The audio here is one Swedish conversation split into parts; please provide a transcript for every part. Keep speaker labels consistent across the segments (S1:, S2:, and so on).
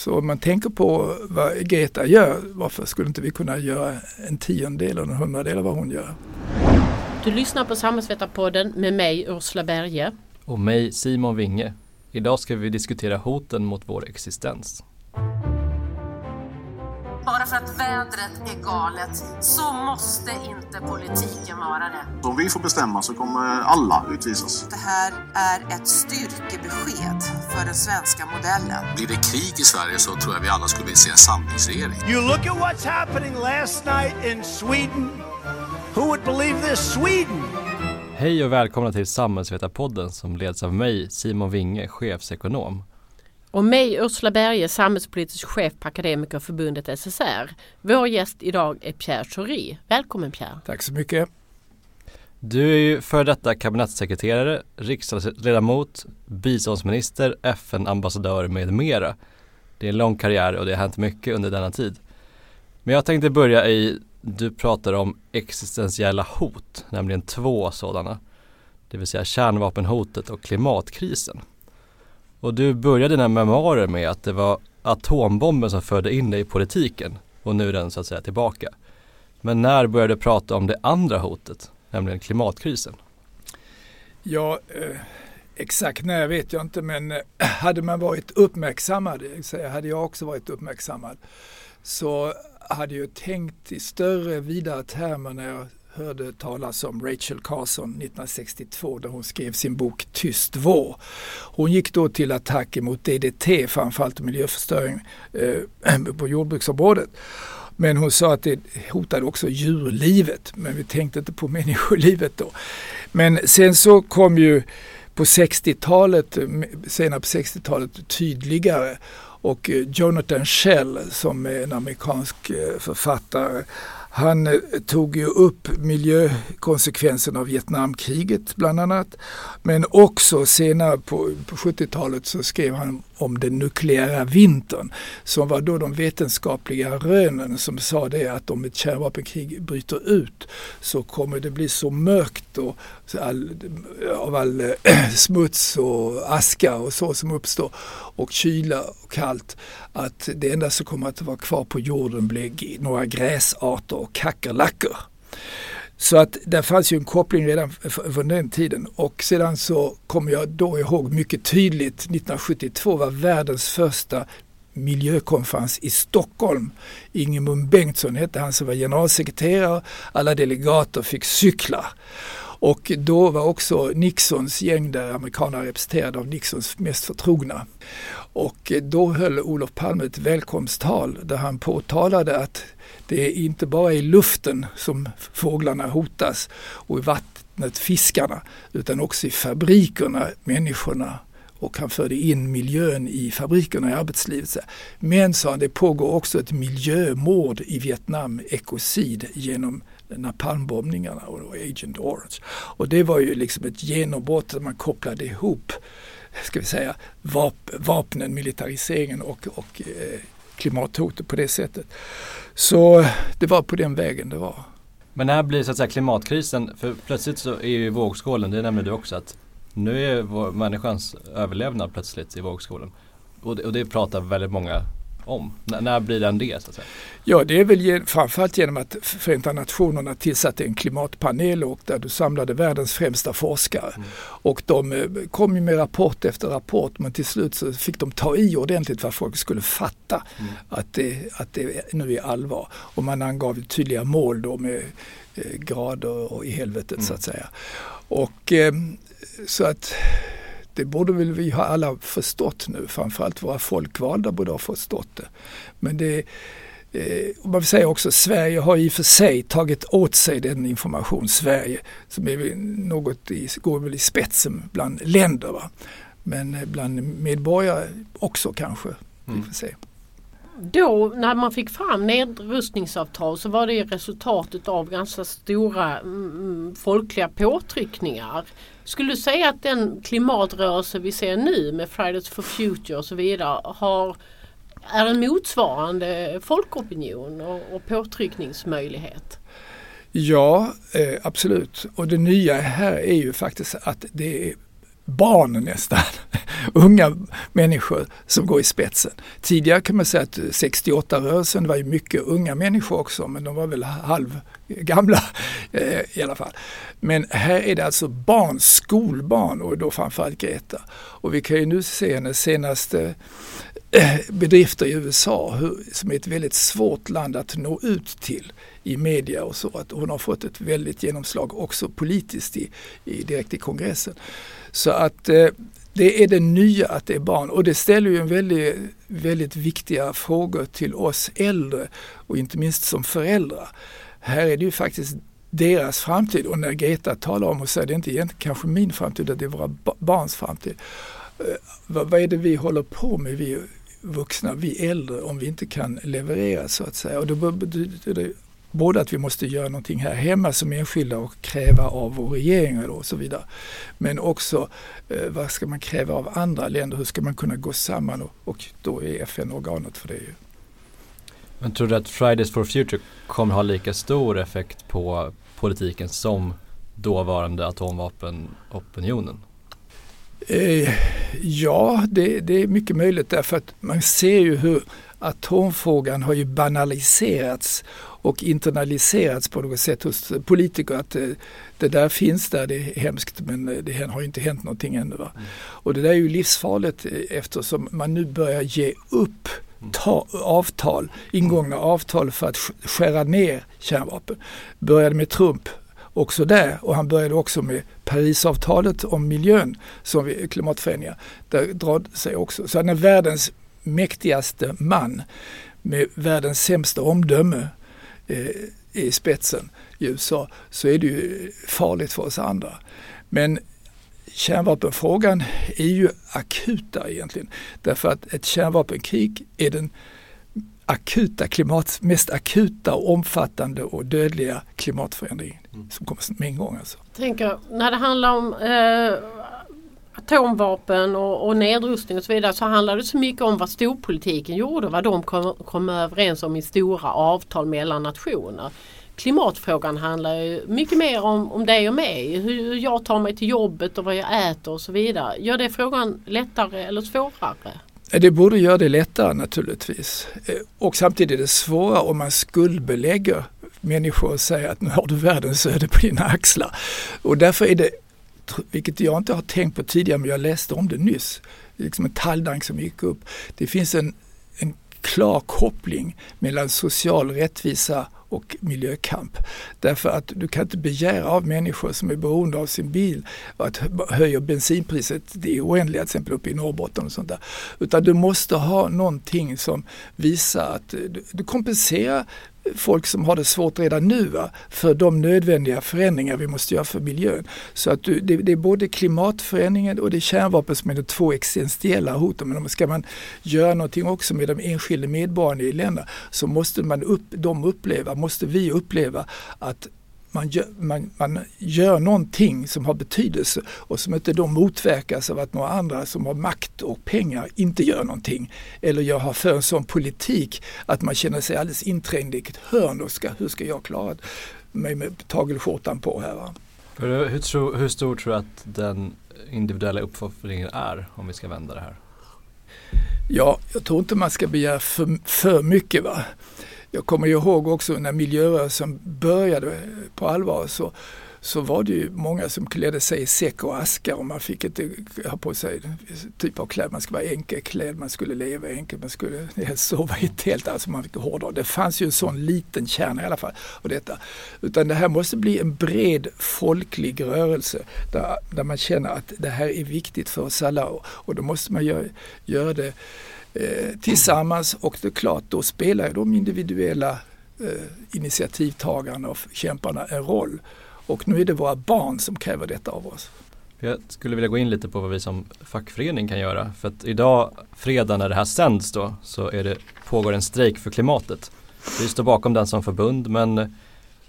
S1: Så om man tänker på vad Greta gör, varför skulle inte vi kunna göra en tiondel eller en hundradel av vad hon gör?
S2: Du lyssnar på Samhällsvetarpodden med mig Ursula Berge.
S3: Och mig Simon Winge. Idag ska vi diskutera hoten mot vår existens.
S4: Bara för att vädret är galet så måste inte politiken vara det.
S5: Om vi får bestämma så kommer alla utvisas.
S4: Det här är ett styrkebesked för den svenska modellen.
S6: Blir det krig i Sverige så tror jag vi alla skulle vilja se en samlingsregering.
S7: You look at what's happening last night in Sweden. Who would believe this? Sweden!
S3: Hej och välkomna till Samhällsvetarpodden som leds av mig, Simon Winge, chefsekonom.
S2: Och mig Ursula Berge, samhällspolitisk chef på Akademikerförbundet SSR. Vår gäst idag är Pierre Schori. Välkommen Pierre!
S1: Tack så mycket!
S3: Du är ju före detta kabinettssekreterare, riksdagsledamot, biståndsminister, FN-ambassadör med mera. Det är en lång karriär och det har hänt mycket under denna tid. Men jag tänkte börja i, du pratar om existentiella hot, nämligen två sådana. Det vill säga kärnvapenhotet och klimatkrisen. Och du började dina memoarer med att det var atombomben som förde in dig i politiken och nu är den så att säga tillbaka. Men när började du prata om det andra hotet, nämligen klimatkrisen?
S1: Ja, eh, exakt när vet jag inte men eh, hade man varit uppmärksammad, eh, hade jag också varit uppmärksammad, så hade jag tänkt i större, vidare termer när jag hörde talas om Rachel Carson 1962 där hon skrev sin bok Tyst vår. Hon gick då till attack mot DDT, framförallt miljöförstöring eh, på jordbruksområdet. Men hon sa att det hotade också djurlivet, men vi tänkte inte på människolivet då. Men sen så kom ju på 60-talet, senare på 60-talet tydligare och eh, Jonathan Shell som är en amerikansk eh, författare han eh, tog ju upp miljökonsekvenserna av Vietnamkriget bland annat. Men också senare på, på 70-talet så skrev han om den nukleära vintern som var då de vetenskapliga rönen som sa det att om ett kärnvapenkrig bryter ut så kommer det bli så mörkt och all, av all eh, smuts och aska och så som uppstår och kyla och kallt att det enda som kommer att vara kvar på jorden blir några gräsarter och kackerlackor. Så att där fanns ju en koppling redan från den tiden och sedan så kommer jag då ihåg mycket tydligt 1972 var världens första miljökonferens i Stockholm. Ingemund Bengtsson hette han som var generalsekreterare. Alla delegater fick cykla. Och då var också Nixons gäng där amerikanerna representerade av Nixons mest förtrogna. Och då höll Olof Palme ett välkomsttal där han påtalade att det är inte bara i luften som fåglarna hotas och i vattnet fiskarna utan också i fabrikerna människorna och han förde in miljön i fabrikerna i arbetslivet. Men sa han, det pågår också ett miljömord i Vietnam, ekocid, genom napalmbombningarna och Agent Orange. Och det var ju liksom ett genombrott där man kopplade ihop ska vi säga, vap vapnen, militariseringen och, och eh, klimathotet på det sättet. Så det var på den vägen det var.
S3: Men när blir så att säga klimatkrisen, för plötsligt så är ju vågskålen, det nämnde du också att nu är vår, människans överlevnad plötsligt i vågskålen. Och det, och det pratar väldigt många om? N när blir den det? Så att säga?
S1: Ja, det är väl framförallt genom att Förenta Nationerna tillsatte en klimatpanel och där du samlade världens främsta forskare. Mm. Och de eh, kom ju med rapport efter rapport men till slut så fick de ta i ordentligt för att folk skulle fatta mm. att, det, att det nu är allvar. Och man angav tydliga mål då med eh, grader och i helvetet mm. så att säga. Och eh, så att det borde väl vi ha alla förstått nu, framförallt våra folkvalda borde ha förstått det. Men det Eh, man vill säga också Sverige har i och för sig tagit åt sig den information, Sverige som är något i, går väl i spetsen bland länder. Va? Men eh, bland medborgare också kanske. Mm. Vi får se.
S2: Då när man fick fram nedrustningsavtal så var det resultatet av ganska stora mm, folkliga påtryckningar. Skulle du säga att den klimatrörelse vi ser nu med Fridays for Future och så vidare har, är en motsvarande folkopinion och, och påtryckningsmöjlighet?
S1: Ja, eh, absolut. Och det nya här är ju faktiskt att det är barn nästan, unga människor som går i spetsen. Tidigare kan man säga att 68-rörelsen var ju mycket unga människor också men de var väl halv gamla eh, i alla fall. Men här är det alltså barn, skolbarn och då framförallt Greta. Och vi kan ju nu se hennes senaste eh, bedrifter i USA hur, som är ett väldigt svårt land att nå ut till i media och så. Att hon har fått ett väldigt genomslag också politiskt i, i direkt i kongressen. Så att eh, det är det nya att det är barn och det ställer ju en väldigt, väldigt viktiga frågor till oss äldre och inte minst som föräldrar. Här är det ju faktiskt deras framtid och när Greta talar om och säger det är inte egentligen kanske min framtid utan det är våra barns framtid. Eh, vad, vad är det vi håller på med, vi vuxna, vi äldre, om vi inte kan leverera så att säga. Och då betyder det både att vi måste göra någonting här hemma som enskilda och kräva av vår regering och så vidare. Men också eh, vad ska man kräva av andra länder? Hur ska man kunna gå samman? Och, och då är FN organet för det. Ju.
S3: Men tror du att Fridays for Future kommer ha lika stor effekt på politiken som dåvarande atomvapenopinionen?
S1: Eh, ja, det, det, är mycket möjligt därför att man ser ju hur atomfrågan har ju banaliserats och internaliserats på något sätt hos politiker att det, eh, det där finns där, det är hemskt men eh, det har inte hänt någonting ännu. Va? Mm. Och det där är ju livsfarligt eh, eftersom man nu börjar ge upp mm. ta, avtal, ingångna avtal för att skära ner kärnvapen. Började med Trump också där och han började också med Parisavtalet om miljön som vi, klimatförändringar. Där drar sig också. Så han är världens mäktigaste man med världens sämsta omdöme eh, i spetsen i USA så är det ju farligt för oss andra. Men kärnvapenfrågan är ju akuta egentligen. Därför att ett kärnvapenkrig är den akuta klimat, mest akuta omfattande och dödliga klimatförändringen som kommer med en gång. Alltså.
S2: Tänker, när det handlar om eh, atomvapen och, och nedrustning och så vidare så handlar det så mycket om vad storpolitiken gjorde, vad de kom, kom överens om i stora avtal mellan nationer. Klimatfrågan handlar ju mycket mer om, om dig och mig, hur jag tar mig till jobbet och vad jag äter och så vidare. Gör det frågan lättare eller svårare?
S1: Det borde göra det lättare naturligtvis. Eh, och samtidigt är det svårare om man skuldbelägger människor och säger att nu har du världens öde på dina axlar. Och därför är det vilket jag inte har tänkt på tidigare men jag läste om det nyss. Det är liksom en talgdank som gick upp. Det finns en, en klar koppling mellan social rättvisa och miljökamp. Därför att du kan inte begära av människor som är beroende av sin bil att höja bensinpriset det är oändliga, till exempel uppe i Norrbotten och sånt där. Utan du måste ha någonting som visar att du kompenserar folk som har det svårt redan nu va? för de nödvändiga förändringar vi måste göra för miljön. Så att du, det, det, är både klimatförändringen och det är kärnvapen som är de två existentiella hoten. Men om ska man göra någonting också med de enskilda medborgarna i länderna så måste man upp, de uppleva, måste vi uppleva att man gör, man, man gör någonting som har betydelse och som inte då motverkas av att några andra som har makt och pengar inte gör någonting. Eller jag har för en sån politik att man känner sig alldeles inträngd i ett hörn och ska, hur ska jag klara mig med tagelskjortan på här. Va?
S3: Hur, tro, hur stor tror du att den individuella uppoffringen är om vi ska vända det här?
S1: Ja, jag tror inte man ska begära för, för mycket. Va? Jag kommer ihåg också när miljörörelsen började på allvar så, så var det ju många som klädde sig i säck och aska och man fick inte ha på sig typ av kläder. Man skulle vara enkelklädd, man skulle leva enkelt, man skulle helst sova i tält. Alltså man fick hårdra. Det fanns ju en sån liten kärna i alla fall. Och detta. Utan det här måste bli en bred folklig rörelse där, där man känner att det här är viktigt för oss alla och, och då måste man göra, göra det eh, tillsammans och det är klart då spelar de individuella eh, initiativtagarna och kämparna en roll. Och nu är det våra barn som kräver detta av oss.
S3: Jag skulle vilja gå in lite på vad vi som fackförening kan göra. För att idag, fredag när det här sänds då, så är det, pågår en strejk för klimatet. Vi står bakom den som förbund men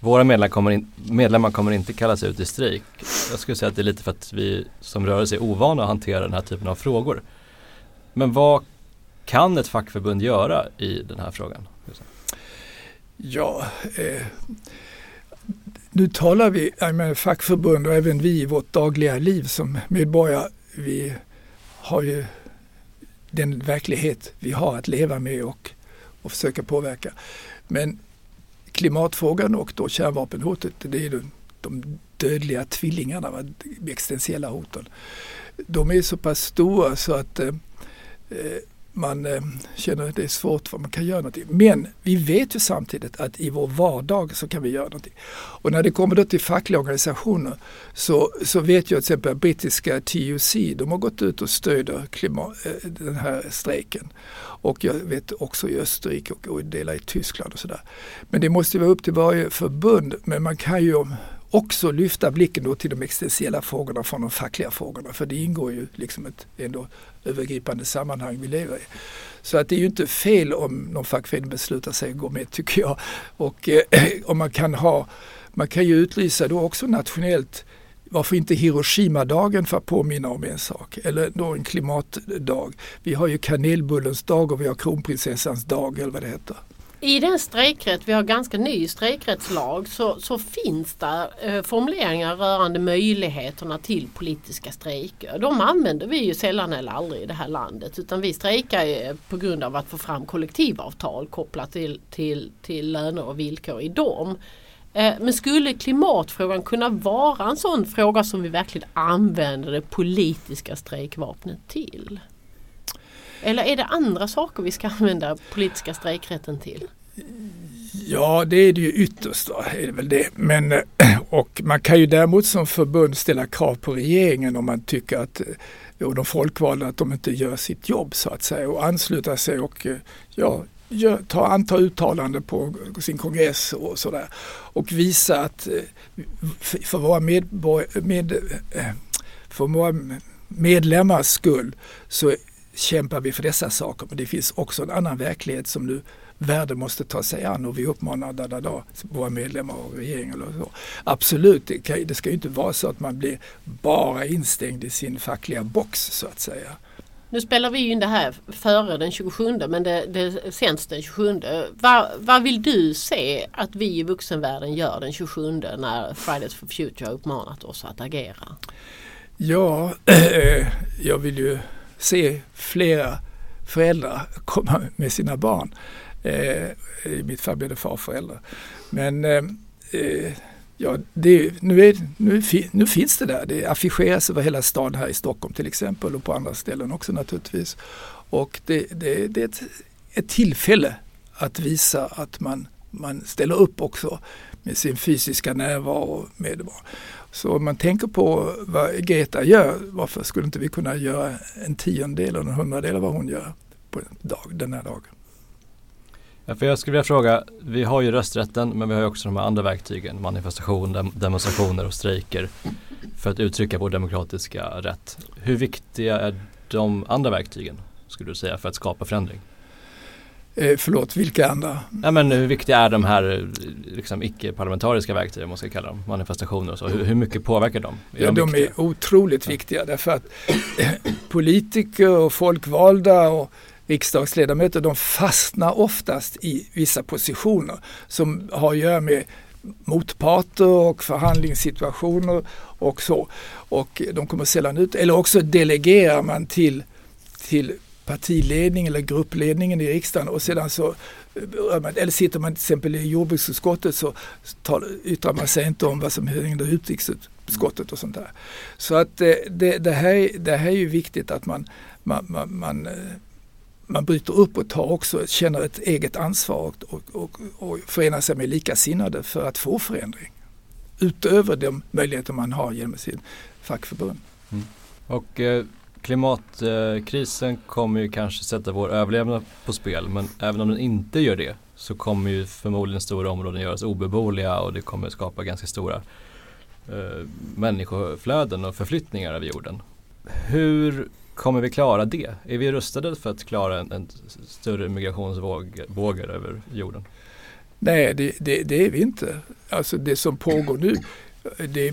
S3: våra medlemmar kommer, in, medlemmar kommer inte kallas ut i strejk. Jag skulle säga att det är lite för att vi som rörelse är ovana att hantera den här typen av frågor. Men vad kan ett fackförbund göra i den här frågan?
S1: Ja, eh, nu talar vi, jag menar, fackförbund och även vi i vårt dagliga liv som medborgare vi har ju den verklighet vi har att leva med och, och försöka påverka. Men klimatfrågan och då kärnvapenhotet, det är de, de dödliga tvillingarna, de existentiella hoten. De är så pass stora så att eh, eh man eh, känner att det är svårt vad man kan göra någonting. Men vi vet ju samtidigt att i vår vardag så kan vi göra någonting. Och när det kommer då till fackliga organisationer så, så vet jag till exempel brittiska TUC, de har gått ut och stöder klimat, eh, den här strejken. Och jag vet också i Österrike och, och delar i Tyskland och sådär. Men det måste vara upp till varje förbund. Men man kan ju också lyfta blicken då till de existentiella frågorna från de fackliga frågorna. För det ingår ju liksom ett ändå övergripande sammanhang vi lever i. Så att det är ju inte fel om någon fackförening beslutar sig att gå med tycker jag. Och eh, om man kan ha, man kan ju utlysa då också nationellt varför inte Hiroshima-dagen för att påminna om en sak? Eller då en klimatdag. Vi har ju kanelbullens dag och vi har kronprinsessans dag eller vad det heter.
S2: I den strejkrätt, vi har ganska ny strejkrättslag, så, så finns det eh, formuleringar rörande möjligheterna till politiska strejker. De använder vi ju sällan eller aldrig i det här landet utan vi strejkar på grund av att få fram kollektivavtal kopplat till, till, till löner och villkor i dem. Eh, men skulle klimatfrågan kunna vara en sån fråga som vi verkligen använder det politiska strejkvapnet till? Eller är det andra saker vi ska använda politiska strejkrätten till?
S1: Ja, det är det ju ytterst. Då, är det väl det. Men, eh, och man kan ju däremot som förbund ställa krav på regeringen om man tycker att eh, och de folkvalda att de inte gör sitt jobb så att säga och ansluta sig och eh, ja, gör, ta, anta uttalanden på sin kongress och sådär. Och visa att för våra, medborg, med, för våra medlemmars skull så kämpar vi för dessa saker. Men det finns också en annan verklighet som nu världen måste ta sig an och vi uppmanar da, da, da, våra medlemmar och regeringen. Och så. Absolut, det, kan, det ska ju inte vara så att man blir bara instängd i sin fackliga box så att säga.
S2: Nu spelar vi in det här före den 27 men det, det sänds den 27. Vad, vad vill du se att vi i vuxenvärlden gör den 27 när Fridays for Future har uppmanat oss att agera?
S1: Ja, äh, jag vill ju se flera föräldrar komma med sina barn. Eh, I mitt fall blev det farföräldrar. Men eh, eh ja, det, nu, är, nu, nu, finns det där. Det affischeras över hela stan här i Stockholm till exempel och på andra ställen också naturligtvis. Och det, det, det är ett, ett tillfälle att visa att man, man ställer upp också med sin fysiska närvaro med. Så om man tänker på vad Greta gör, varför skulle inte vi kunna göra en tiondel eller en hundradel av vad hon gör på dag, den här dagen?
S3: Ja, för jag skulle vilja fråga, vi har ju rösträtten men vi har ju också de här andra verktygen, manifestationer, demonstrationer och strejker för att uttrycka vår demokratiska rätt. Hur viktiga är de andra verktygen skulle du säga för att skapa förändring?
S1: Eh, förlåt, vilka andra?
S3: Ja, men hur viktiga är de här liksom, icke-parlamentariska verktygen, man ska kalla dem, manifestationer och så? Hur, hur mycket påverkar de?
S1: Är ja, de, de är otroligt ja. viktiga därför att eh, politiker och folkvalda och riksdagsledamöter de fastnar oftast i vissa positioner som har att göra med motparter och förhandlingssituationer och så. Och de kommer sällan ut, eller också delegerar man till, till partiledning eller gruppledningen i riksdagen och sedan så eh, eller sitter man till exempel i jordbruksutskottet så tal, yttrar man sig inte om vad som händer i utrikesutskottet och sånt där. Så att eh, det, det, här, det här är ju viktigt att man, man, man, man, eh, man bryter upp och tar också, känner ett eget ansvar och, och, och, och förenar sig med likasinnade för att få förändring. Utöver de möjligheter man har genom sin fackförbund. Mm.
S3: Och eh, Klimatkrisen eh, kommer ju kanske sätta vår överlevnad på spel men även om den inte gör det så kommer ju förmodligen stora områden göras obeboeliga och det kommer skapa ganska stora eh, människoflöden och förflyttningar över jorden. Hur kommer vi klara det? Är vi rustade för att klara en, en större migrationsvågor över jorden?
S1: Nej, det, det, det, är vi inte. Alltså det som pågår nu det,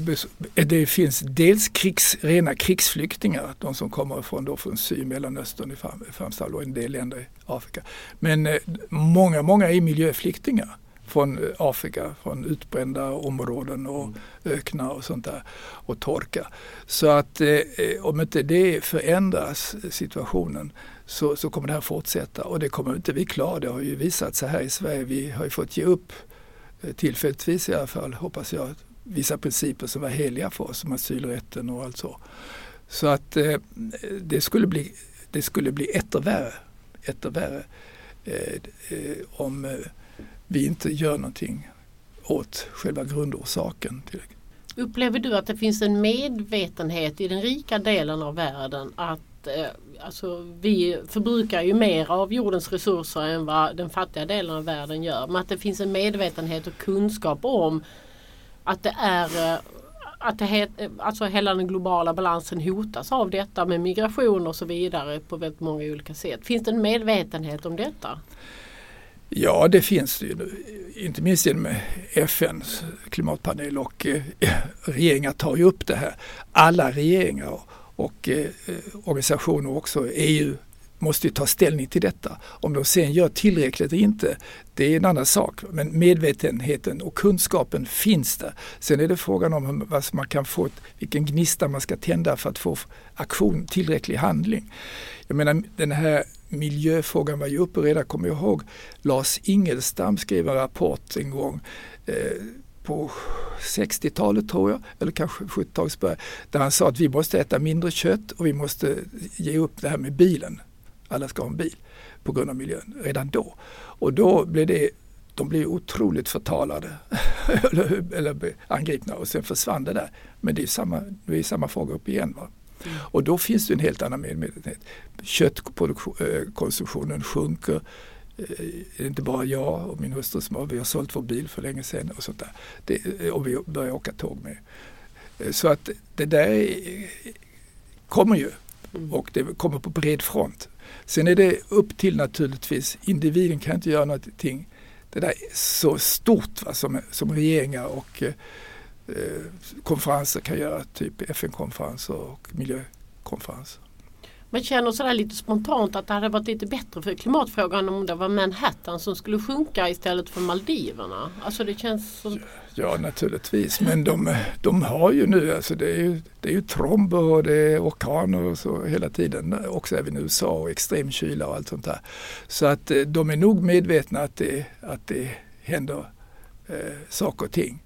S1: det, finns dels krigs, rena krigsflyktingar, de som kommer från, då från Syd Mellanöstern i framför och en del länder i Afrika. Men eh, många, många är miljöflyktingar. från Afrika, från utbrända områden och öknar och sånt där och torka. Så att eh, om inte det förändras situationen så, så kommer det här fortsätta och det kommer inte vi klara. Det har ju visat sig här i Sverige. Vi har ju fått ge upp eh, tillfälligtvis i alla fall, hoppas jag, vissa principer som var heliga för oss, som asylrätten och allt så. Så att eh, det skulle bli, det skulle bli etter värre, etter värre eh, eh, om eh, vi inte gör någonting åt själva grundorsaken. Till
S2: Upplever du att det finns en medvetenhet i den rika delen av världen att eh, alltså, vi förbrukar ju mer av jordens resurser än vad den fattiga delen av världen gör. Men att det finns en medvetenhet och kunskap om att det är eh, att det, eh, alltså hela den globala balansen hotas av detta med migration och så vidare på väldigt många olika sätt. Finns det en medvetenhet om detta?
S1: Ja, det finns det ju. Inte minst genom FNs klimatpanel och eh, regeringar tar ju upp det här. Alla regeringar och eh, organisationer också, EU måste ju ta ställning till detta. Om de sen gör tillräckligt eller inte, det är en annan sak. Men medvetenheten och kunskapen finns där. Sen är det frågan om vad man kan få, vilken gnista man ska tända för att få aktion, tillräcklig handling. Jag menar den här miljöfrågan var ju uppe redan, kommer jag ihåg, Lars Ingelstam skrev en rapport en gång eh, på 60-talet tror jag, eller kanske 70-talets början, där han sa att vi måste äta mindre kött och vi måste ge upp det här med bilen. Alla ska ha en bil på grund av miljön redan då. Och då blev det de blev otroligt förtalade eller, eller angripna och sen försvann det där. Men det är samma, det är samma fråga upp igen. Va? Mm. Och då finns det en helt annan medvetenhet. Köttkonsumtionen sjunker. Det är inte bara jag och min hustru som har, vi har sålt vår bil för länge sedan och sånt där. Det, och vi börjar åka tåg med. Så att det där kommer ju mm. och det kommer på bred front. Sen är det upp till naturligtvis, individen kan inte göra någonting det där är så stort va, som, som regeringar och eh, eh konferenser kan göra, typ FN-konferenser och miljökonferenser.
S2: Man känner sådär lite spontant att det hade varit lite bättre för klimatfrågan om det var Manhattan som skulle sjunka istället för Maldiverna. Alltså det känns som...
S1: Ja naturligtvis men de, de har ju nu, alltså det är ju, det är ju tromber och det är orkaner och så hela tiden. Också även i USA och extrem kyla och allt sånt där. Så att eh, de är nog medvetna att det, att det händer eh, saker och ting.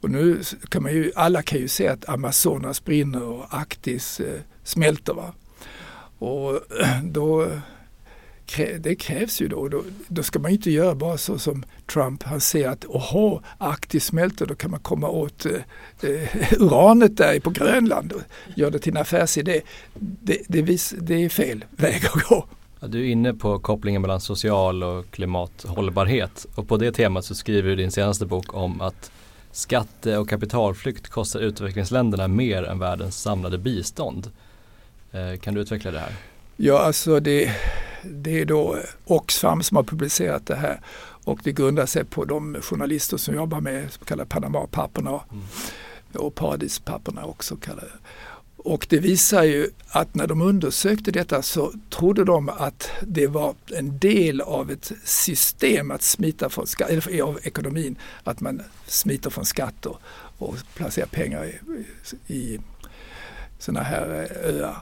S1: Och nu kan man ju, alla kan ju se att Amazonas brinner och Arktis eh, smälter. Va? Och då, det krävs ju då, då. Då ska man inte göra bara så som Trump. Han ser att oho, Arktis smälter, då kan man komma åt eh, uranet där på Grönland och göra det till en affärsidé. Det, det, vis, det är fel väg att gå.
S3: Ja, du är inne på kopplingen mellan social och klimathållbarhet och på det temat så skriver du din senaste bok om att skatte och kapitalflykt kostar utvecklingsländerna mer än världens samlade bistånd. Eh, kan du utveckla det här?
S1: Ja, alltså det, det är då Oxfam som har publicerat det här och det grundar sig på de journalister som jobbar med så kallade Panama-papperna mm. och Paradispapperna också kallade. Och det visar ju att när de undersökte detta så trodde de att det var en del av ett system att smita från skatt, eller av ekonomin, att man smiter från skatter och placerar pengar i, i sådana här öar.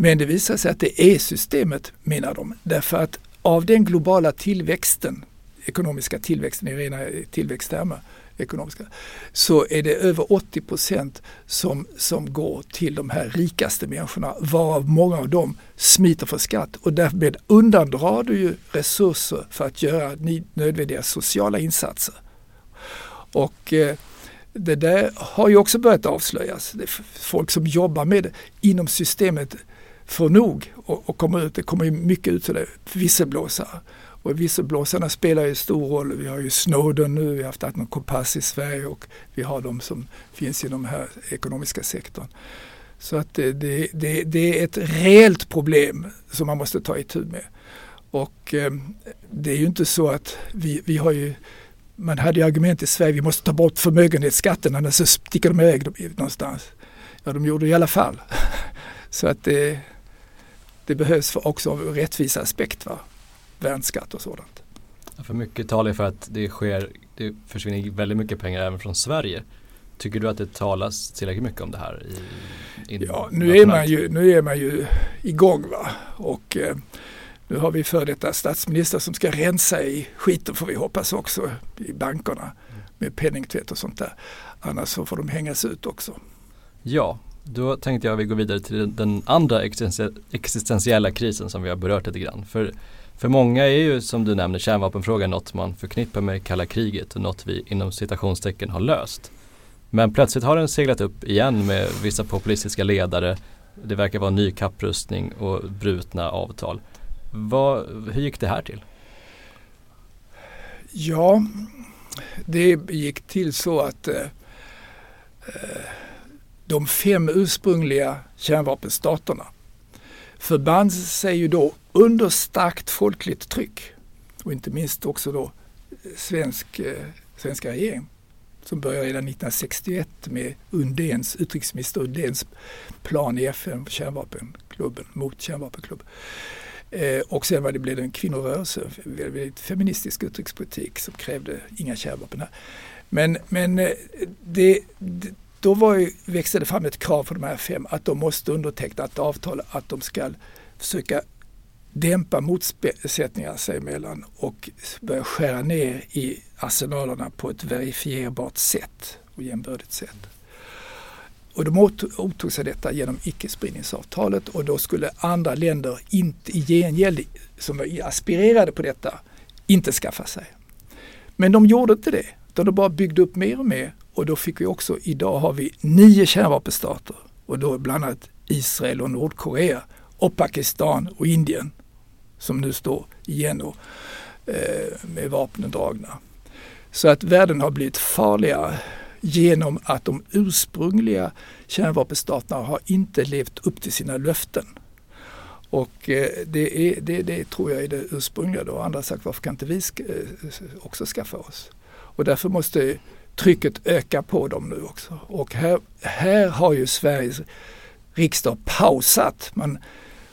S1: Men det visar sig att det är systemet menar de. Därför att av den globala tillväxten, ekonomiska tillväxten i rena tillväxttermer, ekonomiska, så är det över 80 procent som, som går till de här rikaste människorna varav många av dem smiter för skatt och därmed undandrar du ju resurser för att göra nödvändiga sociala insatser. Och eh, det där har ju också börjat avslöjas. Det är folk som jobbar med det inom systemet får nog och, och kommer ut. Det kommer mycket ut sådär visselblåsare. Och visselblåsarna spelar ju stor roll. Vi har ju Snowden nu, vi har haft Atman Kompass i Sverige och vi har de som finns inom den här ekonomiska sektorn. Så att det, det, det, det är ett reellt problem som man måste ta itu med. Och eh, det är ju inte så att vi, vi har ju man hade ju argument i Sverige, vi måste ta bort förmögenhetsskatten annars så sticker de iväg någonstans. Ja, de gjorde det i alla fall. Så att det, det behövs för också av rättvisa aspekt, va? värnskatt och sådant.
S3: Ja, för mycket talar för att det sker det försvinner väldigt mycket pengar även från Sverige. Tycker du att det talas tillräckligt mycket om det här? I,
S1: i ja, nu är, man ju, nu är man ju igång va. Och eh, nu har vi för detta statsminister som ska rensa i skiten får vi hoppas också i bankerna med penningtvätt och sånt där. Annars så får de hängas ut också.
S3: Ja, då tänkte jag att vi går vidare till den andra existentiella krisen som vi har berört lite grann. För, för många är ju som du nämner kärnvapenfrågan något man förknippar med kalla kriget och något vi inom citationstecken har löst. Men plötsligt har den seglat upp igen med vissa populistiska ledare. Det verkar vara ny kapprustning och brutna avtal. Vad, hur gick det här till?
S1: Ja, det gick till så att eh, eh de fem ursprungliga kärnvapenstaterna förband sig ju då under starkt folkligt tryck och inte minst också då eh, svensk, eh, svenska regeringen som började redan 1961 med Undéns, utrikesminister Undéns plan i FN kärnvapenklubben, mot kärnvapenklubben. Eh, och sen var det, blev det en kvinnorörelse, väldigt feministisk utrikespolitik som krävde inga kärnvapen här. Men, men eh, det, det, då var ju, växte det fram ett krav på de här fem att de måste underteckna ett avtal att de ska försöka dämpa motsättningar sig emellan och börja skära ner i arsenalerna på ett verifierbart sätt och jämbördigt sätt. Och de åtog sig detta genom icke-spridningsavtalet och då skulle andra länder inte i gengäld, som aspirerade på detta, inte skaffa sig. Men de gjorde inte det, utan de bara byggde upp mer och mer och då fick vi också, idag har vi nio kärnvapenstater och då bland annat Israel och Nordkorea och Pakistan och Indien som nu står igen och, eh, med vapnen dragna. Så att världen har blivit farligare genom att de ursprungliga kärnvapenstaterna har inte levt upp till sina löften. Och eh, det, är, det, det tror jag är det ursprungliga. Då. Andra har sagt varför kan inte vi eh, också skaffa oss? Och därför måste trycket öka på dem nu också. Och här, här har ju Sveriges riksdag pausat. Man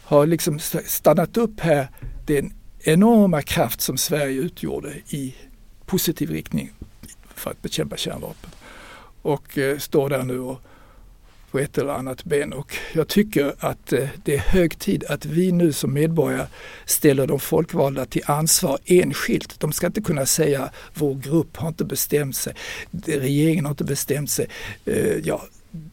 S1: har liksom stannat upp här den enorma kraft som Sverige utgjorde i positiv riktning för att bekämpa kärnvapen. Och eh, står där nu och på ett eller annat ben. Och jag tycker att eh, det är hög tid att vi nu som medborgare ställer de folkvalda till ansvar enskilt. De ska inte kunna säga vår grupp har inte bestämt sig, regeringen har inte bestämt sig. Eh, ja,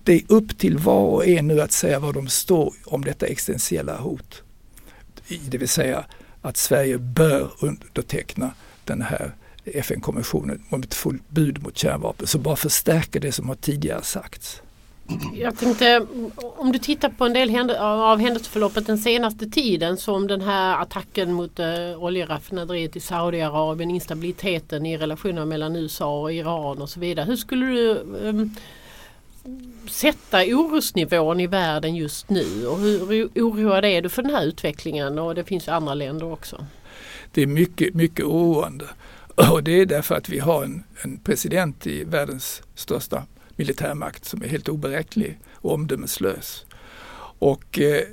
S1: det är upp till var och en nu att säga vad de står om detta existentiella hot. Det vill säga att Sverige bör underteckna den här FN-konventionen om ett förbud mot kärnvapen som bara förstärker det som har tidigare sagts.
S2: Jag tänkte om du tittar på en del av händelseförloppet den senaste tiden som den här attacken mot eh, oljeraffinaderiet i Saudiarabien, instabiliteten i relationerna mellan USA och Iran och så vidare. Hur skulle du ähm, sätta orosnivån i världen just nu och hur oroad är du för den här utvecklingen och det finns andra länder också?
S1: Det är mycket, mycket oroande och det är därför att vi har en, en president i världens största militärmakt som är helt oberäknelig och omdömeslös. Och eh,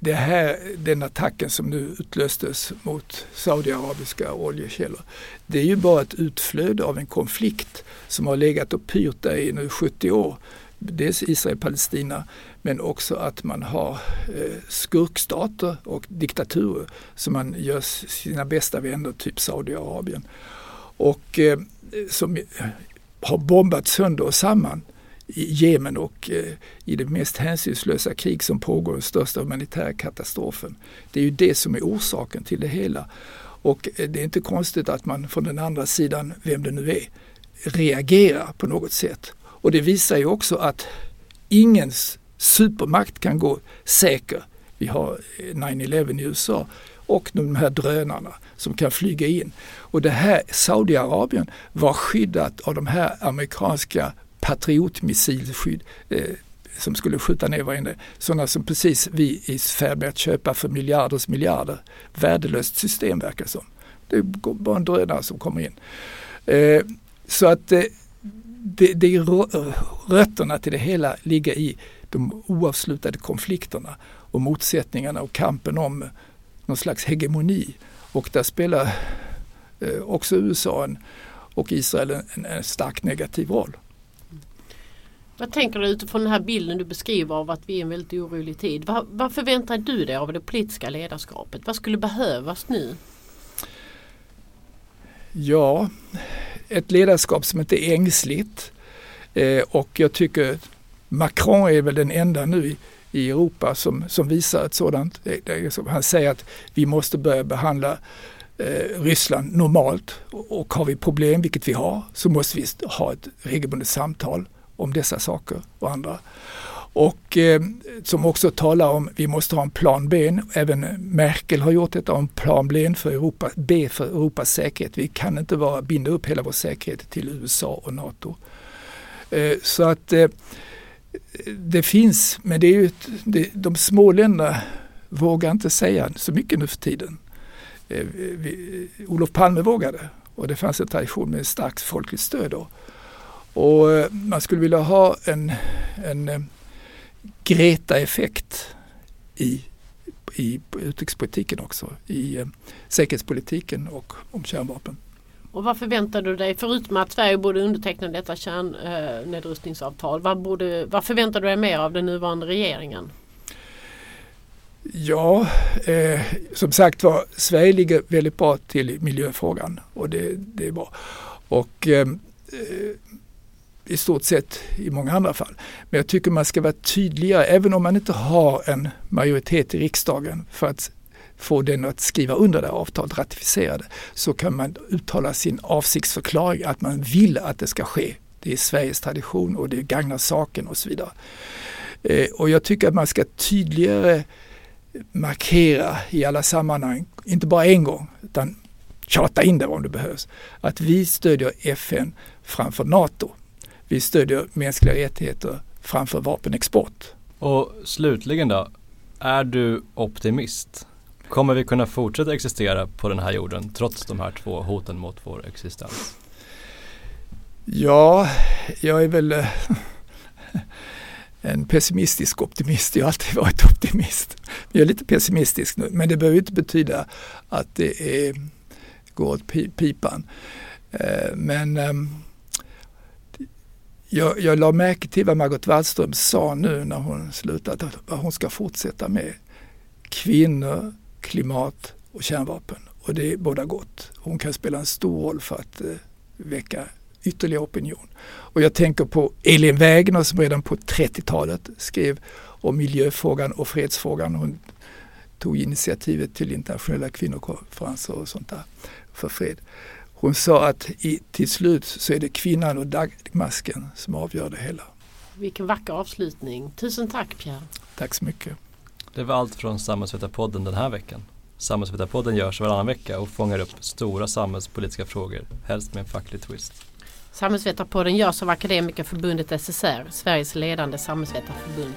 S1: det här, den attacken som nu utlöstes mot saudiarabiska oljekällor, det är ju bara ett utflöde av en konflikt som har legat och pyrt där i nu 70 år. Dels Israel-Palestina men också att man har eh, skurkstater och diktaturer som man gör sina bästa vänner, typ Saudiarabien. Och eh, som har bombat sönder och samman i Jemen och eh, i det mest hänsynslösa krig som pågår, den största humanitära katastrofen. Det är ju det som är orsaken till det hela. Och eh, det är inte konstigt att man från den andra sidan, vem det nu är, reagerar på något sätt. Och det visar ju också att ingen supermakt kan gå säker. Vi har eh, 9-11 i USA och de här drönarna som kan flyga in. Och det här Saudiarabien var skyddat av de här amerikanska patriotmissilskydd eh, som skulle skjuta ner varenda. Sådana som precis vi är i färd med att köpa för miljarders miljarder. Värdelöst system verkar som. Det är bara en drönare som kommer in. Eh, så att eh, det, det rötterna till det hela ligger i de oavslutade konflikterna och motsättningarna och kampen om någon slags hegemoni. Och där spelar eh, också USA en och Israel en, en starkt negativ roll.
S2: Vad tänker du utifrån den här bilden du beskriver av att vi är i en väldigt orolig tid? Vad, vad förväntar du dig av det politiska ledarskapet? Vad skulle behövas nu?
S1: Ja, ett ledarskap som inte är ängsligt. Eh, och jag tycker Macron är väl den enda nu i, i Europa som, som visar ett sådant. Han säger att vi måste börja behandla eh, Ryssland normalt och, och har vi problem, vilket vi har, så måste vi ha ett regelbundet samtal om dessa saker och andra. Och eh, som också talar om vi måste ha en plan B. Även Merkel har gjort detta om plan B för, Europa, B för Europas säkerhet. Vi kan inte bara binda upp hela vår säkerhet till USA och NATO. Eh, så att eh, det finns, men det är ju det, de små länderna vågar inte säga så mycket nu för tiden. Eh, vi, Olof Palme vågade och det fanns en tradition med starkt folkligt stöd då. Och eh, man skulle vilja ha en, en eh, Greta-effekt i, i utrikespolitiken också, i eh, säkerhetspolitiken och om kärnvapen.
S2: Och vad förväntar du dig, förutom att Sverige borde underteckna detta kärnnedrustningsavtal, vad, borde, vad förväntar du dig mer av den nuvarande regeringen?
S1: Ja, eh, som sagt var, Sverige ligger väldigt bra till i miljöfrågan och det, det är bra. Och eh, eh i stort sett i många andra fall. Men jag tycker man ska vara tydligare, även om man inte har en majoritet i riksdagen för att få den att skriva under det här avtalet, ratificera det, så kan man uttala sin avsiktsförklaring att man vill att det ska ske. Det är Sveriges tradition och det gagnar saken och så vidare. Eh, och jag tycker att man ska tydligare markera i alla sammanhang, inte bara en gång, utan tjata in det om det behövs, att vi stödjer FN framför NATO. Vi stödjer mänskliga rättigheter framför vapenexport.
S3: Och slutligen då, är du optimist? Kommer vi kunna fortsätta existera på den här jorden trots de här två hoten mot vår existens?
S1: Ja, jag är väl eh, en pessimistisk optimist. Jag har alltid varit optimist. Jag är lite pessimistisk nu, men det behöver inte betyda att det är, går åt pipan. Eh, men ehm, jag, jag la märke till vad Margot Wallström sa nu när hon slutade, vad hon ska fortsätta med. Kvinnor, klimat och kärnvapen. Och det är båda gott. Hon kan spela en stor roll för att eh, väcka ytterligare opinion. Och jag tänker på Elin Wägner som redan på 30-talet skrev om miljöfrågan och fredsfrågan. Hon tog initiativet till internationella kvinnokonferenser och sånt där för fred. Hon sa att i, till slut så är det kvinnan och dagmasken som avgör det hela.
S2: Vilken vacker avslutning. Tusen tack Pierre.
S1: Tack så mycket.
S3: Det var allt från Samhällsvetarpodden den här veckan. Samhällsvetarpodden görs varannan vecka och fångar upp stora samhällspolitiska frågor, helst med en facklig twist.
S2: Samhällsvetarpodden görs av Akademikerförbundet SSR, Sveriges ledande samhällsvetarförbund.